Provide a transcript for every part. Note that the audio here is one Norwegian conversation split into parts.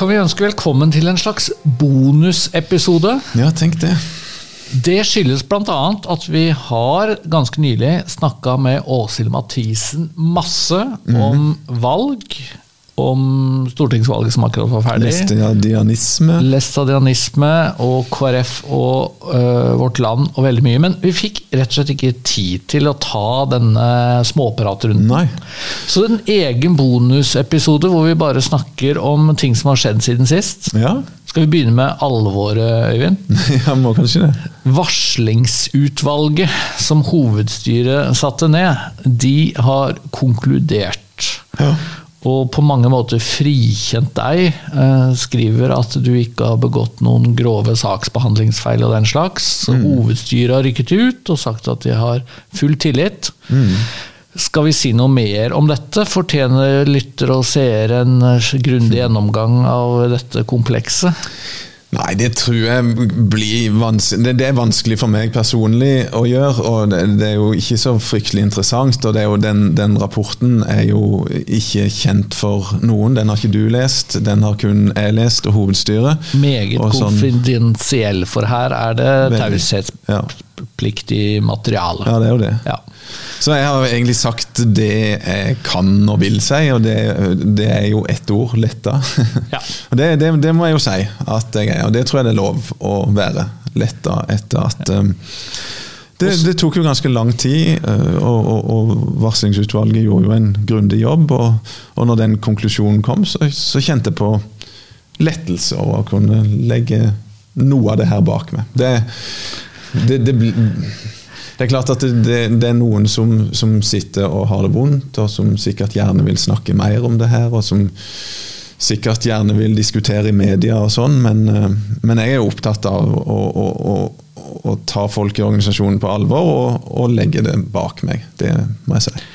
kan vi ønske velkommen til en slags bonusepisode. Ja, tenk det. Det skyldes bl.a. at vi har ganske nylig snakka med Åshild Mathisen masse om valg. Om stortingsvalget som akkurat var ferdig. Læstadianisme. Læstadianisme og KrF og uh, Vårt Land og veldig mye. Men vi fikk rett og slett ikke tid til å ta denne småpratrunden. Nei. Så en egen bonusepisode hvor vi bare snakker om ting som har skjedd siden sist. Ja. Skal vi begynne med alvoret, Øyvind? ja, må kanskje det. Varslingsutvalget som hovedstyret satte ned, de har konkludert. Ja. Og på mange måter frikjent deg. Eh, skriver at du ikke har begått noen grove saksbehandlingsfeil og den slags. Så hovedstyret har rykket ut og sagt at de har full tillit. Skal vi si noe mer om dette? Fortjener lyttere og seere en grundig gjennomgang av dette komplekset? Nei, det tror jeg blir vanskelig. Det, det er vanskelig for meg personlig å gjøre. Og det, det er jo ikke så fryktelig interessant. Og det er jo den, den rapporten er jo ikke kjent for noen. Den har ikke du lest, den har kun jeg lest, og hovedstyret. Meget Og sånn- konfidensiell, for her er det Veldig. Ja. taushetspliktig materiale. ja, det er jo det. Ja. Så jeg har egentlig sagt det jeg kan og vil si, og det, det er jo ett ord letta. Ja. Og det, det, det må jeg jo si at jeg er, og det tror jeg det er lov å være. Letta etter at um, det, det tok jo ganske lang tid, uh, og, og, og varslingsutvalget gjorde jo en grundig jobb. Og, og når den konklusjonen kom, så, så kjente jeg på lettelse over å kunne legge noe av det her bak meg. Det, det, det, det er klart at det, det, er noen som, som sitter og har det vondt, og som sikkert gjerne vil snakke mer om det her, og som sikkert gjerne vil diskutere i media og sånn, men, eh, men jeg er opptatt av å, å, å, å ta folk i organisasjonen på alvor og, og legge det bak meg. Det må jeg si.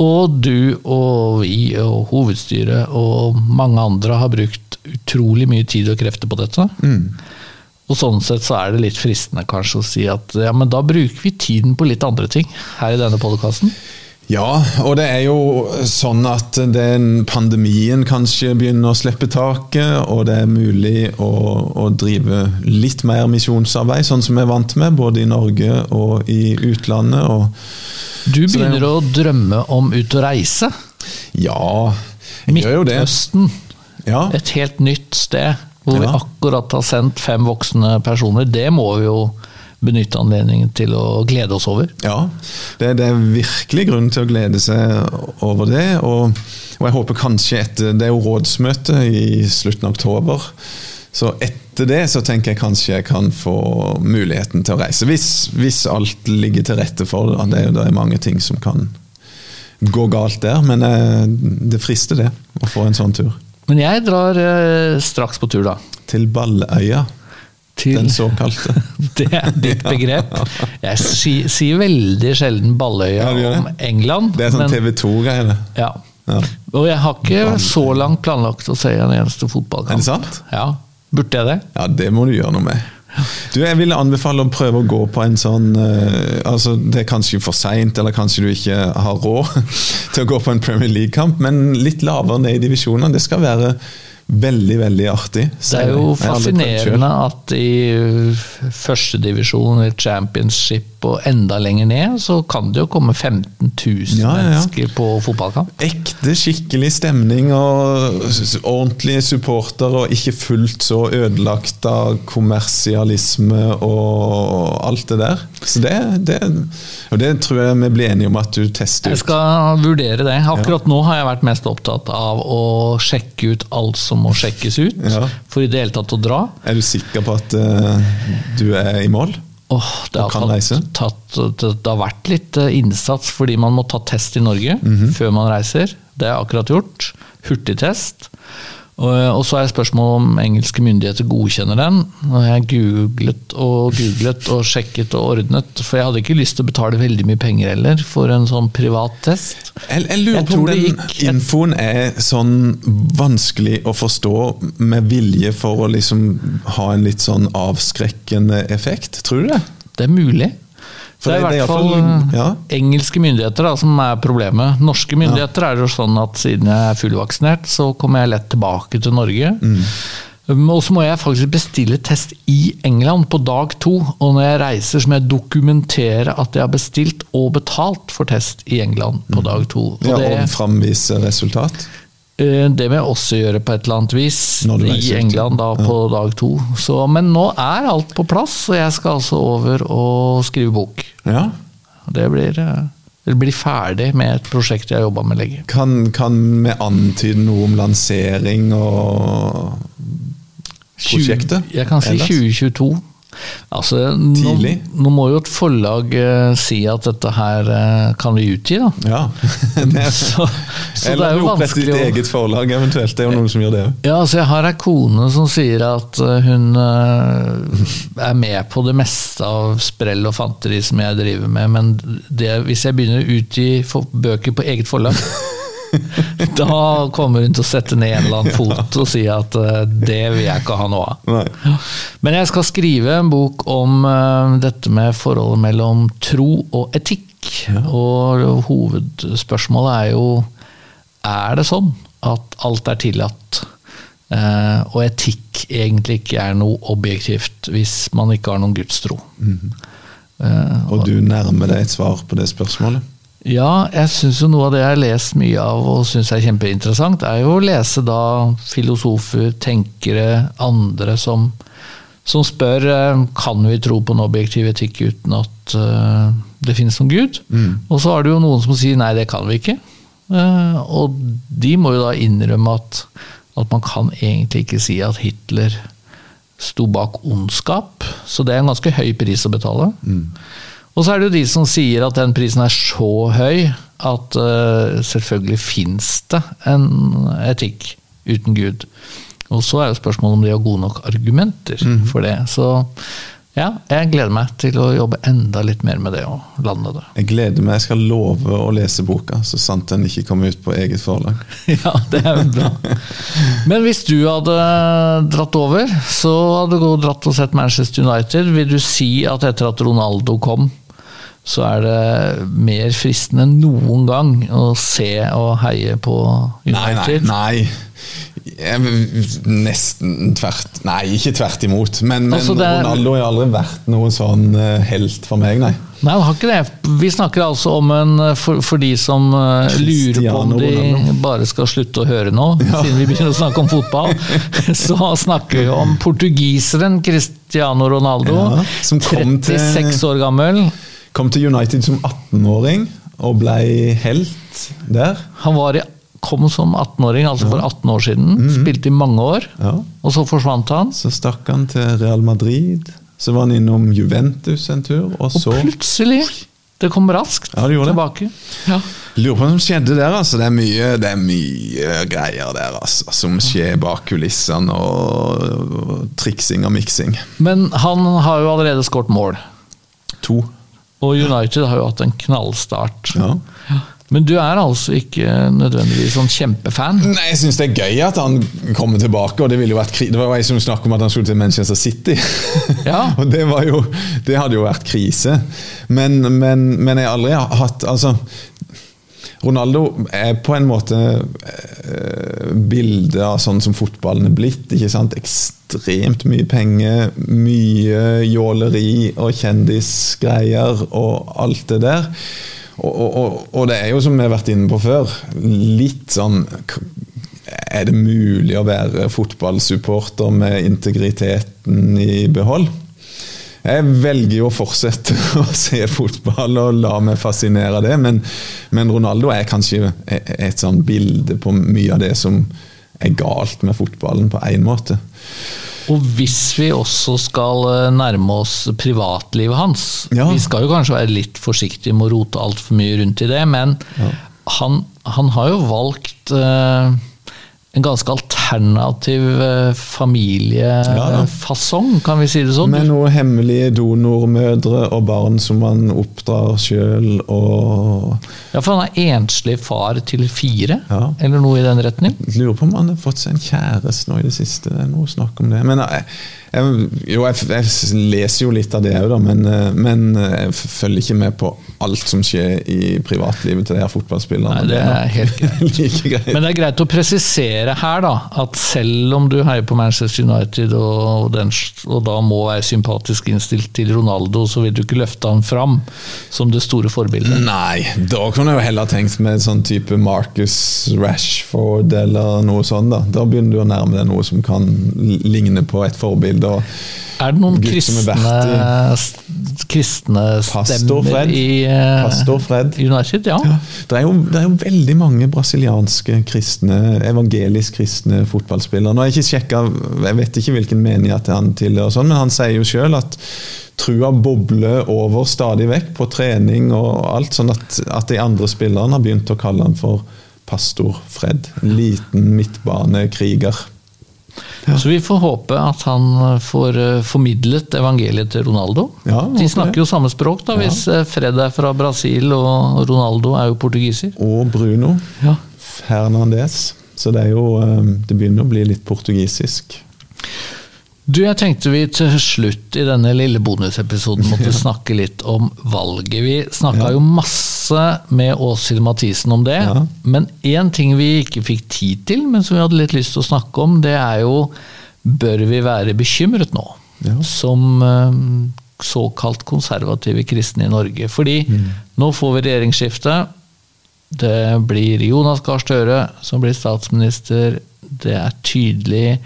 Og du og vi og hovedstyret og mange andre har brukt utrolig mye tid og krefter på dette. Og sånn sett så er det litt fristende kanskje å si at ja, men da bruker vi tiden på litt andre ting her i denne podkasten. Ja, og det er jo sånn at den pandemien kanskje begynner å slippe taket, og det er mulig å, å drive litt mer misjonsarbeid, sånn som vi er vant med, både i Norge og i utlandet. Og Du begynner er begynner å drømme om ut å reise. ja, jeg gjør jo det. Midtøsten. Ja. Et helt nytt sted hvor vi akkurat har sendt fem voksne personer. Det må vi jo benytte anledningen til å glede oss over. Ja, det, det er virkelig grunn til å glede seg over det. Og, og jeg håper kanskje etter Det er jo rådsmøte i slutten av oktober. Så etter det så tenker jeg kanskje jeg kan få muligheten til å reise. Hvis, hvis alt ligger til rette for det. Det er, det er mange ting som kan gå galt der, men eh, det frister det å få en sånn tur. Men jeg drar eh, straks på tur, da. Til Balløya, Til den såkalte. Det er ditt begrep. Jeg si, sier veldig sjelden Balløya Ja, om England. Det er sånn TV 2-greie. det. Ja. Ja. Og jeg har ikke så langt planlagt å se en eneste fotballkamp. Er det sant? Ja. Burde jeg det? Ja, det må du gjøre noe med. Du, Jeg vil anbefale å prøve å gå på en sånn uh, altså Det er kanskje for seint, eller kanskje du ikke har råd til å gå på en Premier League-kamp, men litt lavere ned i divisjonene. Det skal være veldig, veldig artig. Det er jo fascinerende at i førstedivisjon, i championship og enda lenger ned, så kan det jo komme 15 000 Ja, ja, ja. mennesker på fotballkamp. Ekte, skikkelig stemning og ordentlige supportere, og ikke fullt så ødelagt av kommersialisme og alt det der. Så det, det, og det tror jeg vi blir enige om at du tester ut. Jeg skal vurdere det. Akkurat nå har jeg vært mest opptatt av å sjekke ut alt som må sjekkes ut, Ja. for i det hele tatt å dra. Er du sikker på at uh, du er i mål? Oh, det, har tatt, tatt, det, har vært litt eh, innsats fordi man må ta test i Norge Mhm. før man reiser. Det jeg akkurat gjort. Hurtigtest. Og, og så er spørsmålet om engelske myndigheter godkjenner den. Og jeg googlet og googlet og sjekket og ordnet, for jeg hadde ikke lyst til å betale veldig mye penger heller for en sånn privat test. Jeg, jeg lurer Jeg på om den gikk infoen er sånn vanskelig å forstå med vilje for å liksom ha en litt sånn avskrekkende effekt. Tror du det? Det er mulig. Det er i hvert fall ja. engelske myndigheter da, som er problemet. Norske myndigheter ja. er jo sånn at siden jeg er fullvaksinert, så kommer jeg lett tilbake til Norge. Mm. Um, og så må jeg faktisk bestille test i England på dag to. Og når jeg reiser, så må jeg dokumentere at jeg har bestilt og betalt for test i England på mm. dag to. Og, ja, og framvise resultat? Eh, det må jeg også gjøre på et eller annet vis i England da på ja. dag to. Så, men nå er alt på plass, og jeg skal altså over og skrive bok. Ja. Det blir, eh, det blir ferdig med et prosjekt jeg har jobba med lenge. Kan, kan vi antyde noe om lansering og prosjektet? 20, jeg kan si 2022. Altså, nå, nå, må jo et forlag eh, si at dette her eh, kan vi utgi, da. Ja. så, så Eller opprette ditt eget forlag, eventuelt. Det er jo noen som gjør det Ja, altså Jeg har ei kone som sier at uh, hun er med på det meste av sprell og fanteri som jeg driver med, men det, hvis jeg begynner å utgi bøker på eget forlag da kommer hun til å sette ned en eller annen fot og si at uh, det vil jeg ikke ha noe av. Nei. Men jeg skal skrive en bok om uh, dette med forholdet mellom tro og etikk. Ja. Og hovedspørsmålet er jo er det sånn at alt er tillatt, uh, og etikk egentlig ikke er noe objektivt hvis man ikke har noen gudstro. Mm og du nærmer deg et svar på det spørsmålet? Ja, jeg syns jo noe av det jeg har lest mye av og syns er kjempeinteressant, er jo å lese da filosofer, tenkere, andre som, som spør eh, kan vi tro på en objektiv etikk uten at uh, det finnes noen gud. Mm. Og så er det jo noen som sier nei, det kan vi ikke. Uh, og de må jo da innrømme at, at man kan egentlig ikke si at Hitler sto bak ondskap. Så det er en ganske høy pris å betale. Mm. Og så er det jo de som sier at den prisen er så høy at uh, selvfølgelig fins det en etikk uten Gud. Og så er jo spørsmålet om de har gode nok argumenter mm. for det. Så ja, jeg gleder meg til å jobbe enda litt mer med det og lande det. Jeg gleder meg, jeg skal love å lese boka, så sant den ikke kommer ut på eget forlag. ja, det er bra. Men hvis du hadde dratt over, så hadde du dratt og sett Manchester United. Vil du si at etter at Ronaldo kom, så er det mer fristende enn noen gang å se og heie på United. Nei, nei, nei. Nesten tvert Nei, ikke tvert imot. Men, men altså er, Ronaldo har aldri vært noen sånn eh, helt for meg, nei. Nei, han har ikke det. Vi snakker altså om en eh, For, for de som uh, lurer på om de Ronaldo. bare skal slutte å høre nå, ja. siden vi begynner å snakke om fotball, så snakker vi om portugiseren Cristiano Ronaldo. Ja, 36 år gammel. Kom til United som 18-åring og ble helt der. Han i, kom som 18-åring, altså for 18 år siden. Mm. Spilte i mange år, ja. og så forsvant han. Så stakk han til Real Madrid. Så var han innom Juventus en tur, og, og så plutselig! Det kom raskt ja, det tilbake. Ja. Lurer på hva som skjedde der. altså. Det er mye, det er mye greier der altså, som skjer bak kulissene. Og, og triksing og miksing. Men han har jo allerede skåret mål. To. Og United har jo hatt en knallstart. Ja. Men du er altså ikke nødvendigvis sånn kjempefan? Nei, jeg syns det er gøy at han kommer tilbake. og Det, ville jo vært, det var jo ei som snakket om at han skulle til Manchester City. Ja. og det, var jo, det hadde jo vært krise. Men, men, men jeg har aldri hatt altså, Ronaldo er på en måte eh, bildet av sånn som fotballen er blitt. ikke sant? Ekstremt mye penger, mye jåleri og kjendisgreier og alt det der. Og, og, og, det er jo, som vi har vært inne på før, litt sånn Er det mulig å være fotballsupporter med integriteten i behold? Jeg velger jo å fortsette å se fotball og la meg fascinere av det, men, men, Ronaldo er kanskje et sånn bilde på mye av det som er galt med fotballen, på én måte. Og hvis vi også skal eh, nærme oss privatlivet hans ja. Vi skal jo kanskje være litt forsiktige med å rote altfor mye rundt i det, men ja. han, han, har jo valgt uh, en ganske alternativ eh, familiefasong, ja, kan vi si det sånn? Med noen hemmelige donormødre og barn som man oppdrar sjøl og Ja, for han er enslig far til fire, ja. eller noe i den retning? Jeg lurer på om han har fått seg en kjæreste nå i det siste. Det er noe snakk om det. Men jeg, Jeg, jo, jeg, jeg, leser jo litt av det òg, men, eh, men jeg følger ikke med på alt som skjer i privatlivet til de her fotballspillerne. Nei, det er helt greit. like greit. Men det er greit å presisere her da, at selv om du heier på Manchester United og, den, og da må være sympatisk innstilt til Ronaldo, så vil du ikke løfte han fram som det store forbildet. Nei, da kunne jeg jo heller tenkt med sånn type Marcus Rashford eller noe sånt. Da Da begynner du å nærme deg noe som kan ligne på et forbilde. Og Er det noen kristne, kristne stemmer Fred. i eh, Pastor Fred. United? Ja. Ja, det, er jo, det er jo veldig mange brasilianske kristne, evangelisk kristne fotballspillere. Nå har jeg ikke sjekket, jeg vet ikke hvilken menighet han tilhører, sånn, men han sier jo sjøl at trua bobler over stadig vekk på trening og alt, sånn at, at de andre spillerne har begynt å kalle han for pastor Fred. En liten midtbanekriger. Så vi får håpe at han får eh, formidlet evangeliet til Ronaldo. Ja, De snakker jo samme språk, da, hvis eh, Fred er fra Brasil og Ronaldo er jo portugiser. Og Bruno Ja. Fernandes. Så det er jo eh, Det begynner å bli litt portugisisk. Du, jeg tenkte vi til slutt i denne lille bonusepisoden måtte snakke litt om valget. Vi snakka Ja. jo masse med Åshild Mathisen om det, Ja. men én ting vi ikke fikk tid til, men som vi hadde litt lyst til å snakke om, det er jo Bør vi være bekymret nå? Ja. Som eh, såkalt konservative kristne i Norge. Fordi Mm. nå får vi regjeringsskifte. Det blir Jonas Gahr Støre som blir statsminister. Det er tydelig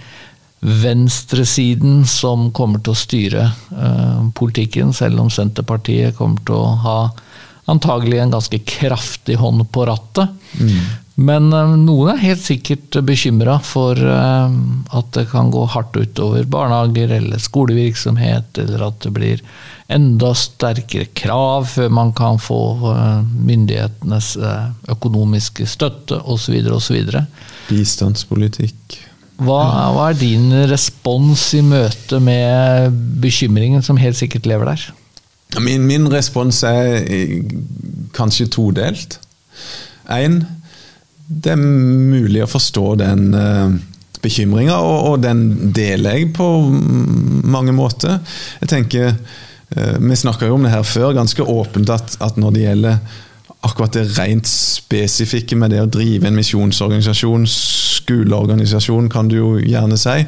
venstresiden som kommer til å styre eh, politikken, selv om Senterpartiet kommer til å ha antagelig en ganske kraftig hånd på rattet. Men eh, noen er helt sikkert bekymra for eh, at det kan gå hardt utover barnehager eller skolevirksomhet, eller at det blir enda sterkere krav før man kan få myndighetenes økonomiske støtte osv. osv. Bistandspolitikk. Hva, hva er din respons i møte med bekymringen som helt sikkert lever der? Min, min respons er eh, kanskje todelt. Én, det er mulig å forstå den uh, bekymringa, og, og den deler jeg på mange måter. Jeg tenker, eh, Vi snakka jo om det her før, ganske åpent at, at når det gjelder akkurat det rent spesifikke med det å drive en misjonsorganisasjon, skoleorganisasjon, kan du jo gjerne si,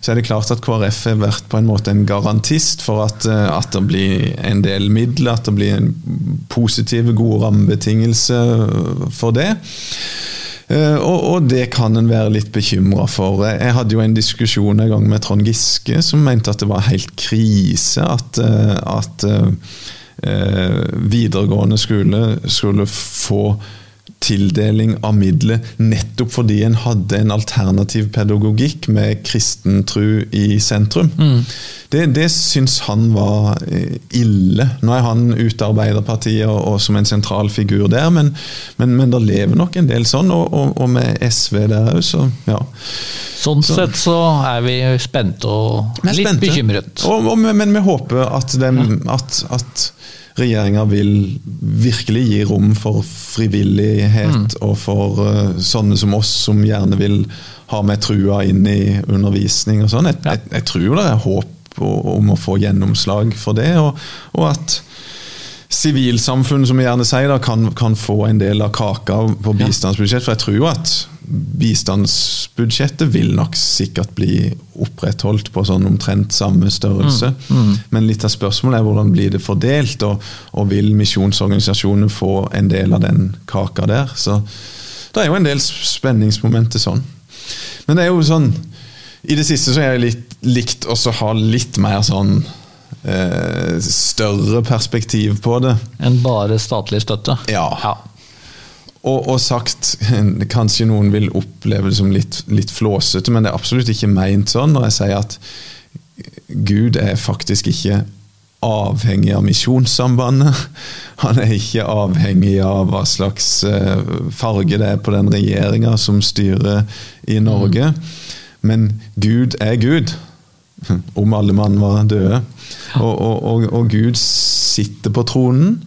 så er det klart at KrF har vært på en måte en garantist for at, eh, at det blir en del midler, at det blir en positive, gode rammebetingelser for det. Eh, Og, og det kan en være litt bekymra for. Jeg hadde jo en diskusjon en gang med Trond Giske, som mente at det var helt krise at, eh, at eh, videregående skole skulle få tildeling av midler nettopp fordi en hadde en alternativ pedagogikk med kristen tru i sentrum. Det, det syns han var eh, ille. Nå er han ute av Arbeiderpartiet og, og som en sentral figur der, men, men, men det lever nok en del sånn, og, og, og med SV der òg, så ja. Sånn sett så er vi spente og litt spente. bekymret. Men vi håper at, dem- at, at regjeringa vil virkelig gi rom for frivillighet og for uh, sånne som oss, som gjerne vil ha med trua inn i undervisning og sånn. Jeg, Ja. jeg, jeg tror det er håp om å få gjennomslag for det, og, og at sivilsamfunn, som vi gjerne sier, da, kan, kan få en del av kaka på bistandsbudsjett. For jeg tror jo at bistandsbudsjettet vil nok sikkert bli opprettholdt på sånn omtrent samme størrelse. Men litt av spørsmålet er hvordan blir det fordelt, og, og vil misjonsorganisasjonene få en del av den kaka der? Så det er jo en del spenningsmomenter sånn. Men det er jo sånn I det siste så har jeg litt, likt også ha litt mer sånn eh, større perspektiv på det. Enn bare statlig støtte. Ja. Ja. Og, og sagt, kanskje noen vil oppleve det som litt, litt flåsete, men det er absolutt ikke meint sånn når jeg sier at Gud er faktisk ikke avhengig av misjonssambandet. Han er ikke avhengig av hva slags eh, farge det er på den regjeringa som styrer i Norge. Men Gud er Gud, om alle mann var døde. Og, og, og, Gud sitter på tronen,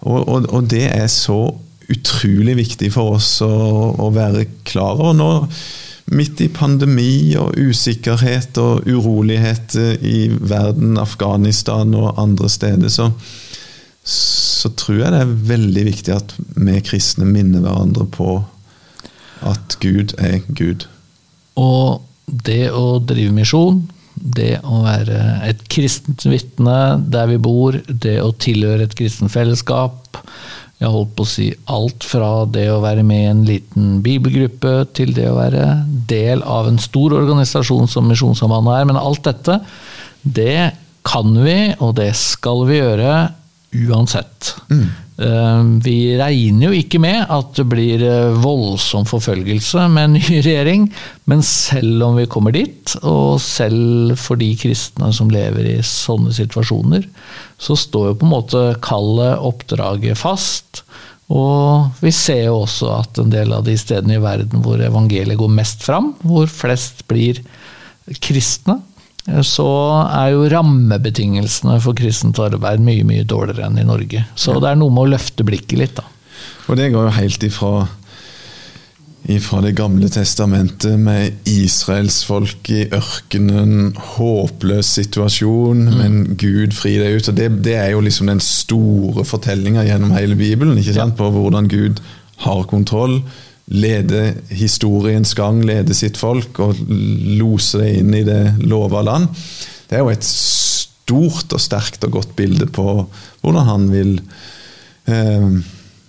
og, og det er så utrolig viktig for oss å, å være klar over. Nå midt i pandemi og usikkerhet og urolighet i verden, Afghanistan og andre steder, så, så tror jeg det er veldig viktig at vi kristne minner hverandre på at Gud er Gud. Og det å drive misjon, det å være et kristent vitne der vi bor, det å tilhøre et kristent fellesskap, jeg holdt på å si alt fra det å være med i en liten bibelgruppe, til det å være del av en stor organisasjon som Misjonssambandet er. Men alt dette, det kan vi, og det skal vi gjøre uansett. Mm. Eh, vi regner jo ikke med at det blir eh, voldsom forfølgelse med en ny regjering, men selv om vi kommer dit, og selv for de kristne som lever i sånne situasjoner, så står jo på en måte kallet, oppdraget, fast. Og vi ser jo også at en del av de stedene i verden hvor evangeliet går mest fram, hvor flest blir kristne, så er jo rammebetingelsene for kristent arbeid mye mye dårligere enn i Norge. Så det er noe med å løfte blikket litt, da. Og det går jo helt ifra, ifra Det gamle testamentet med israelsfolk i ørkenen, håpløs situasjon, mm. men Gud fri deg ut. og det, det, er jo liksom den store fortellinga gjennom hele Bibelen, ikke sant? på hvordan Gud har kontroll lede historiens gang, lede sitt folk og lose det inn i det lova land. Det er jo et stort og sterkt og godt bilde på hvordan han vil eh,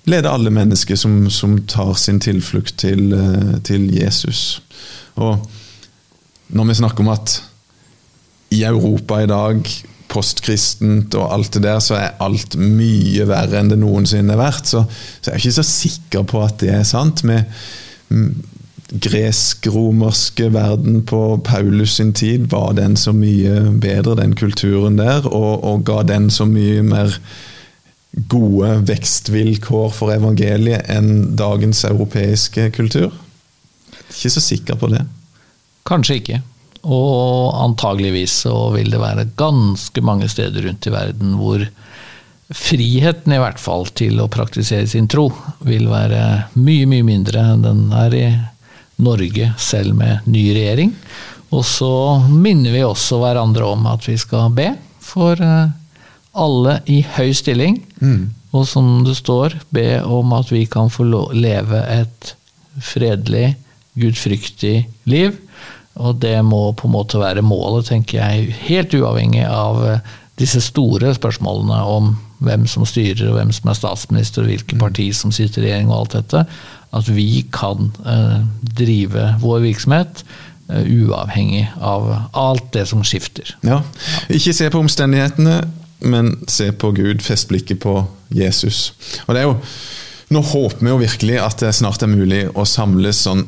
lede alle mennesker som, som, tar sin tilflukt til, eh, til Jesus. Og når vi snakker om at i Europa i dag postkristent og alt det der, så er alt mye verre enn det noensinne har vært. Så, så jeg er ikke så sikker på at det er sant. Med gresk-romerske verden på Paulus sin tid var den så mye bedre, den kulturen der, og, og ga den så mye mer gode vekstvilkår for evangeliet enn dagens europeiske kultur? Ikke så sikker på det. Kanskje ikke. Og antageligvis så vil det være ganske mange steder rundt i verden hvor friheten i hvert fall til å praktisere sin tro vil være mye, mye mindre enn den er i Norge, selv med ny regjering. Og så minner vi også hverandre om at vi skal be for eh, alle i høy stilling. Mm. Og som det står, be om at vi kan få leve et fredelig, gudfryktig liv og det må på en måte være målet, tenker jeg, helt uavhengig av eh, disse store spørsmålene om hvem som styrer, og hvem som er statsminister, og hvilke mm. parti som sitter i regjering, og alt dette. At vi kan eh, drive vår virksomhet eh, uavhengig av alt det som skifter. Ja, Ikke se på omstendighetene, men se på Gud. Fest blikket på Jesus. Og det er jo nå håper vi jo virkelig at det snart er mulig å samles sånn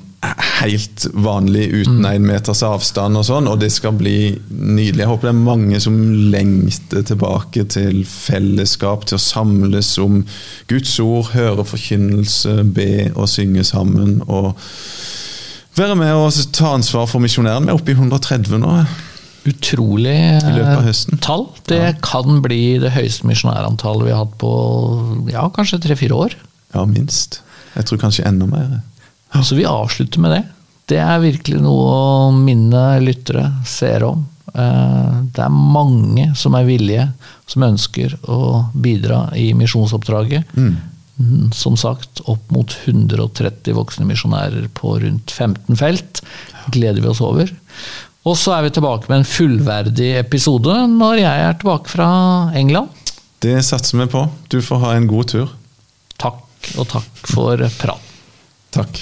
helt vanlig uten én mm. meters avstand og sånn, og det skal bli nydelig. Jeg håper det er mange som lengter tilbake til fellesskap, til å samles om Guds ord, høre forkynnelse, be og synge sammen. og være med og ta ansvar for misjonæren. Vi er oppe i 130 nå. Utrolig tall. Det ja. kan bli det høyeste misjonærantallet vi har hatt på ja, kanskje tre-fire år. Ja, minst. Jeg tror kanskje enda mer. Så vi avslutter med det. Det er virkelig noe mine lyttere ser om. Eh, det er mange som er villige, som ønsker å bidra i misjonsoppdraget. Mm. mm. Som sagt, opp mot 130 voksne misjonærer på rundt 15 felt. Gleder vi oss over. Og så er vi tilbake med en fullverdig episode når jeg er tilbake fra England. Det satser vi på. Du får ha en god tur. Takk, og takk for prat. Takk.